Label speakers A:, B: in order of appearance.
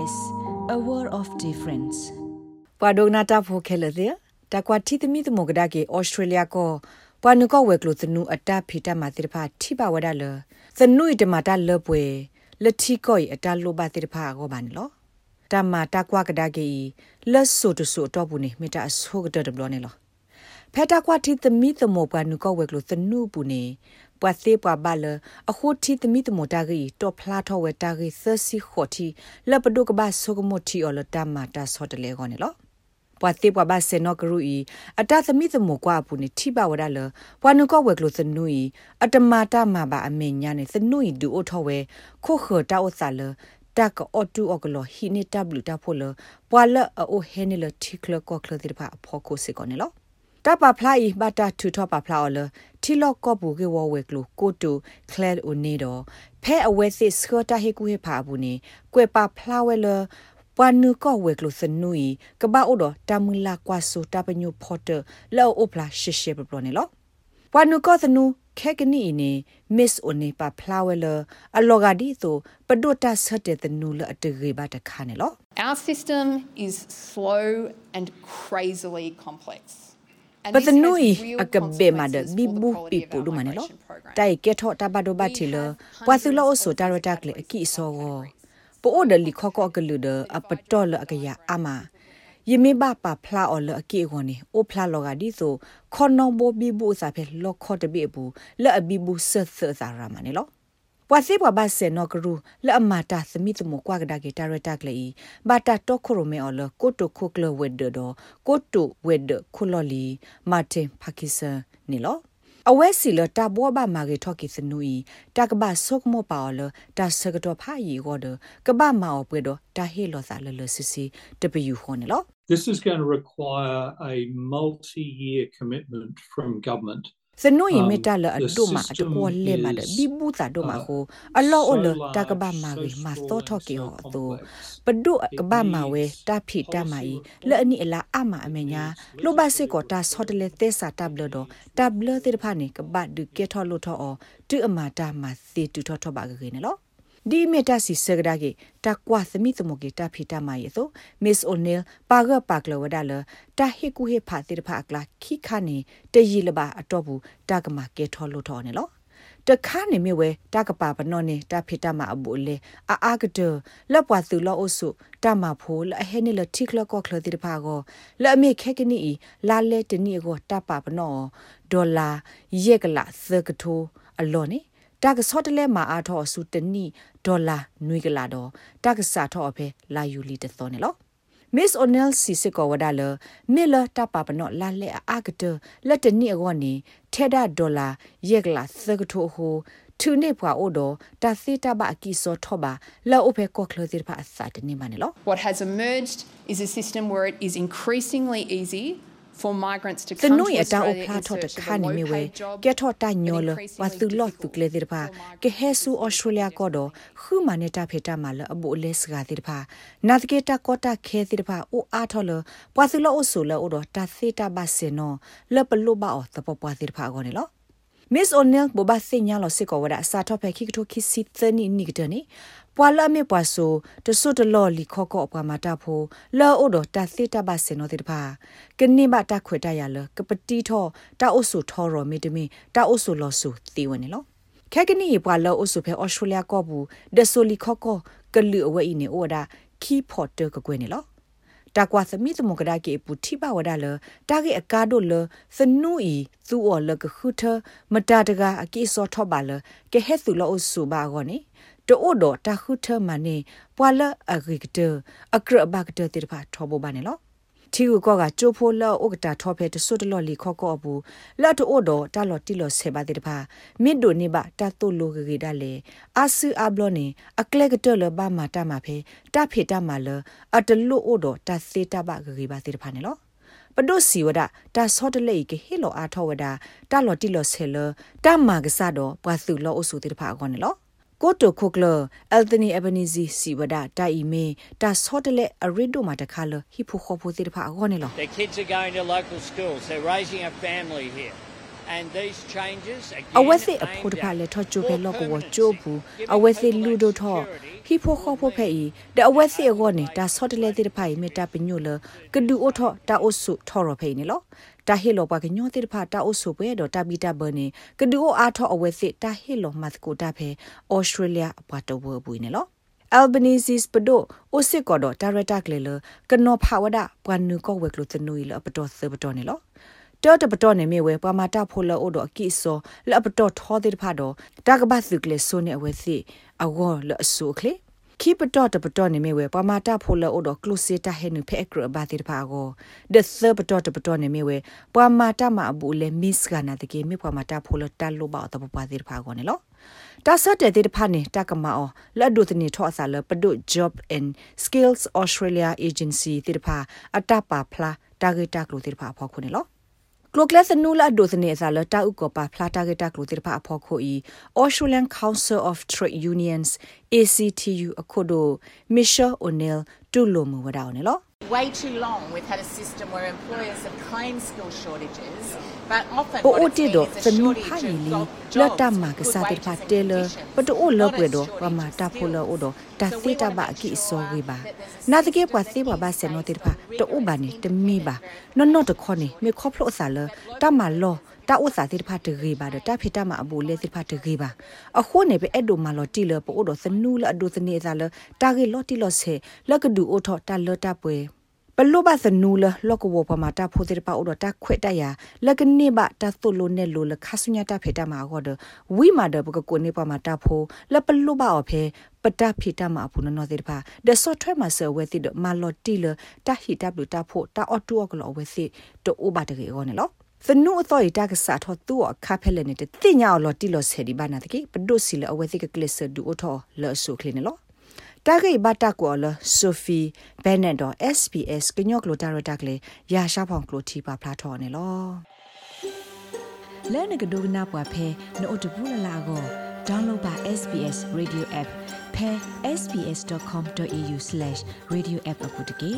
A: SBS a world of difference
B: ပဒုနာတာဖိုခဲလတဲ့တကွာတီသမီသမုကဒါကေဩစတြေးလျကိုပနုကဝဲကလို့သနုအတာဖီတမတိဖာထိပါဝဒါလသနုဣတမတာလပွဲလက်ထီကိုအတာလိုပါတိဖာကိုဘာနလောတမတာကွာကဒါကေလက်ဆိုတဆိုတော့ဘူးနေမိတာဆိုကတဒဘလနေလော ဖက်တာကွာတီသမီသမုပနုကဝဲကလို့သနုဘူးနေပွာသေးပွာဘာလအခုတီသမီတမတာဂီတော့ဖလာထောဝဲတာဂီသစီခိုတီလပဒုကဘာဆုကမတီအလတမတာဆောတလေကောနေလောပွာသေးပွာဘာစေနောကရူဤအတသမီသမကွာပူနေထိပါဝဒလပွာနုကဝဲကလို့သနူဤအတမတာမဘာအမေညာနေသနူဤဒူအိုထောဝဲခိုခတာအိုဆာလတက်အော်တူအော်ကလဟိနေတဘလူတာဖိုလပွာလအိုဟဲနေလတိကလကောကလတိပါဖောကိုစေကောနေလော တပဖလာဤဘတာထူထောပဖလာလတီလော့ကော့ဘူကေဝဝဲကလိုကိုတိုကလဲအိုနေတော့ဖဲအဝဲစစ်စခတာဟေကူဟေဖာဘူးနေကွေပါဖလာဝဲလပွာနုကောဝဲကလိုစနူဤကဘာအိုတော့တမူလာကွာဆူတပညုဖော်တလောအိုဖလာရှေရှေပပလောနေလောပွာနုကောစနူခဲကနီနေ miss one pa flower အလောဂဒီဆိုပဒုတာဆတ်တဲ့နူလအတရေပါတခါနေလော
C: Our system is slow and crazily complex.
B: But the noi akabe ma de bibu pipu du mane lo tai ke tho ta ba do ba thi lo wa su lo so ta ro ta kle aki so go po o de li kho ko ka lu de a pa to lo akaya ama ယမေဘပါဖလာအော်လအကေခွန်နေအိုဖလာလောကဒီဆိုခေါနောဘဘီဘူစာဖဲလောခေါ ပွာစေပွာဘဆေနောကရူလက်အမတာသမိတမကွာကဒါကေတာရတာကလေးဘာတာတော့ခရိုမေအော်လကိုတိုခိုကလဝက်ဒတော့ကိုတိုဝက်ဒခိုလော်လီမာတင်ပါကစ္စနေလောအဝဲစီလတာဘောဘာမာဂေထော့ကီစနူီတာကဘာဆုကမောပါလတာဆကတော့ဖာယီဂောဒကဘာမာအပွေတော့တာဟေလောစာလလစီစီတပယူခေါ်နေလော
D: This is going to require a multi-year commitment from government
B: စနွေမီတာလအတုမအတကောလေမဒဘီဘူတာဒိုမဟိုအလောအလတာကဘာမာဂီမာသောထော့ကီဟောတူပဒုကဘာမာဝဲတာဖီတာမိုင်လဲအနိအလာအမအမညာလိုဘစစ်ကောတာဆော့တလေသဲစာတဘလဒတဘလတိဖာနေကဘာဒုကေထောလို့ထောအောတူအမာတာမသေတူထောထောပါကေနေလော ဒီမီတာစီစဂဒါကေတကွာသမီသမကေတာဖီတာမယေဆိုမစ်အိုနီလပါဂပါကလဝဒါလတာဟေကူဟေဖာတိဖာကလာခိခါနေတယီလပါအတော့ဘူးတာကမာကေထောလို့ထောနေလောတခါနေမြဝဲတကပါပနောနေတာဖိတမအဘူလေအာအာကတလက်ပွားသူလောအုစုတမဖိုးလဟဲနေလတိကလကောခလတိဖာကိုလက်အမေခဲကနီလာလဲတနီကိုတပပနောဒေါ်လာရက်ကလာသကထိုးအလောနေ တာကစောတလဲမှာအားထောစုတနီဒေါ်လာနွေကလာတော့တာကစားထောအဖေလာယူလီတသောနေလော Miss O'Neill si se ko wada le Miller ta pa pa no la le a ga de la de ni go ni theda dollar yek la se ga tho ho tu ne phwa o do ta si ta ba ki so tho ba la o phe ko klo dir pa sa de ni ma ne lo
C: What has emerged is a system where it is increasingly easy for migrants to
B: တ
C: come
B: နွေ
C: to
B: အတာအ
C: Australia
B: ဖလာ
C: in
B: ထော့တ
C: search of
B: ခါ
C: a
B: နေမြဝဲ
C: low-paid job
B: ကဲထော့တညောလဝသလော့သူကလေဒီဖာကဲဟဲဆူဩစတြေးလျကောတော့ခူမနေတာဖေတာမလအဘူလေစကတိဖာနာတကေတာကောတာခဲတိဖာအိုအားထော်လပွာသလော့ဆူလောတော့တာသေတာဘဆေနောလပလုဘာ Miss O'Neill ဘဘစညာလို့စစ်ကောဝဒစာတော့ဖဲခိကထိုခိစီသနီနိကတနီပွာလာမေပွာဆိုတဆုတလော်လီခော့ကော့ပွာမာတာဖိုလောအိုဒတာသီတာဘဆေနောတိတပါကနိမတာခွေတရလကပတိထောတာအိုဆူထောရောမီတမီတာအိုဆူလောဆူသီဝင်နော်ခဲကနီပွာလောအိုဆူဖဲအော်စတြေးလျကောဘူးဒဆိုလီခော့ကောကလူအဝဲအင်းနေအိုဒါခီဖော်တကကွေးနေလော တာကွာသမီသမကဒါကေပူတိပါဝဒါလတာကေအကာဒိုလစနူဤသူအော်လကခုထမတာတကအကိစောထောပါလကေဟဲသူလောဆူပါကောနေတိုဒတာခုထမနေပွာလအဂိကတအကရဘကတတိဖာထောဘဘာနေလော တီကိုကချိုဖိုလောဥကတာထောဖဲတဆွတ်လော်လီခော့ကော့ဘူးလတ်တိုဒတာလော်တီလော်ဆေပါတိတဖာမစ်ဒိုနေပါတတ်တိုလိုဂေဒါလေအာဆူအဘလောနေအကလက်ကတလဘာမာတာမာဖဲတဖေတာမာလအတလူအိုဒတာစေတာဘဂေဘာတိတဖာနေလောပဒုစီဝဒတာဆော့တလေကဟီလောအားထောဝဒတာလော်တီလော်ဆေလတာမာကဆာတော့ပွာစုလောအုစုတိတဖာကောနေလော ကိုတိုခိုကလအယ်သနီအဘနီဇီစီဝဒတာအီမေတာဆော့တလေအရီဒိုမာတခါလဟီဖိုခိုဖိုတိဖာအခေါနေလော
E: Their kids are going to local schools. They're raising a family here.
B: အဝက်စစ်အဖို့တဖလက်ထော့ချိုပဲလော့ကိုချိုးဘူးအဝက်စစ်လူတို့ထော့ဟီဖိုခေါ်ဖို့ဖဲ့ဤတဲ့အဝက်စစ်ကောနေတာဆော့တလဲတိတဖိုင်မေတာပညိုလကဒူအိုထော့တာအိုဆုထော်ရဖဲ့နေလောတာဟီလောပါကညိုတိတဖာတာအိုဆုပဲတော့တာဘီတာဘနေကဒူအိုအားထော့အဝက်စစ်တာဟီလောမတ်ကိုတာဖဲဩစတြေးလျအပတ်တော့ဘူးနေလော Albanese pado osik kodo director klele kno phawada pwanu ko weklo tnui lo pato se pato ne lo တောတပတော်နေမြေဝဲပမာတာဖိုလအိုဒအကိစောလပတော်ထောတဲ့ဖာတော့တာကဘတ်စုကလေဆိုနေအဝဲစီအဝေါ်လအဆူကလေခိပတော်တပတော်နေမြေဝဲပမာတာဖိုလအိုဒကလုစီတာဟဲနုဖဲအကရဘာတိဖာကိုဒသပတော်တပတော်နေမြေဝဲပမာတာမအဘူလေမစ်ကနာတကေမြေပမာတာဖိုလတလိုဘာတပပါတိဖာကိုနေလောတာဆတ်တဲ့တိဖာနေတာကမာအောလဒုတနေထောအစာလပဒု job and skills australia agency တိဖာအတပါဖလာတာဂေတာကလိုတိဖာဖောက်ခုနေလော ကလိုကလစနူလာဒိုစနေဇာလတာဥကပါဖလာတာဂက်တာကလိုတိဖာအဖို့ခိုဤ Australian Council of Trade Unions ACTU အခုဒို Michelle O'Neill တူလိုမူဝဒါအောင်နော်
E: Way too long we've had a system where employers have claimed skill shortages but often
B: ပိုအိုတီဒိုစနူဖိုင်လီလတ်တမကစားတိဖာတဲလပတိုအိုလောပွေဒိုပမာတာဖိုလောအိုဒိုတာစီတာဘာကိဆိုဝေပါနာတကေပွားစီပွားဘာစနောတိဖာတိုဘာနီတမီပါနော်နော်တခေါနေမေခေါဖလို့ဆာလတမလောတာဥစာတိဖာတရေပါတာဖိတမအဘူလေတိဖာတရေပါအခုနေပဲအဲ့ဒိုမာလောတီလပို့တော့စနူလအဒိုစနေစားလတာဂေလောတီလောဆေလကဒူအိုထောတာလတာပွဲ ပလောဘစနူလလောကဝပမာတာဖိုတိပါအိုတာခွေတရလကနေဘတာသုလိုနေလိုလခဆုညာတာဖေတာမာဂောဒဝိမာဒဘကကိုနေပမာတာဖိုလပလောဘအဖေပတဖိတမအဖုနနောတိပါဒဆော့ထွဲမှာဆဝဲတိဒမာလော်တီလတာဟီတဘလူတာဖိုတာအော်တူအကလောဝဲစီတိုအိုဘာတကေဂောနေလောသနုအသောရတကစားထောသူအခါဖဲလဲနေတဲ့တင်ညာလော်တီလော်ဆယ်ဒီဘာနာတကေပဒုစီလအဝဲစီကကလစ်ဆဒူအိုထောလော်ဆုခလင်းလော တာဂိဘတာကောလဆိုဖီဘဲနက်တော့ SPS ကညော့ကလိုတာရတာကလေးရာရှာဖောင်ကလိုတီပါဖလာထော်နေလောလဲနကဒိုနာပွားဖဲနို့တဘူးလလာကို download ပါ SPS radio app ဖဲ sps.com.au/radioapp အပုတ်တကေ